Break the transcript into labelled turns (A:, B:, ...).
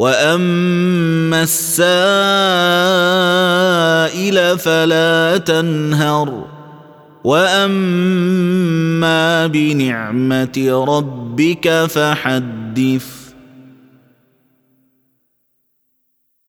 A: واما السائل فلا تنهر واما بنعمه ربك فحدث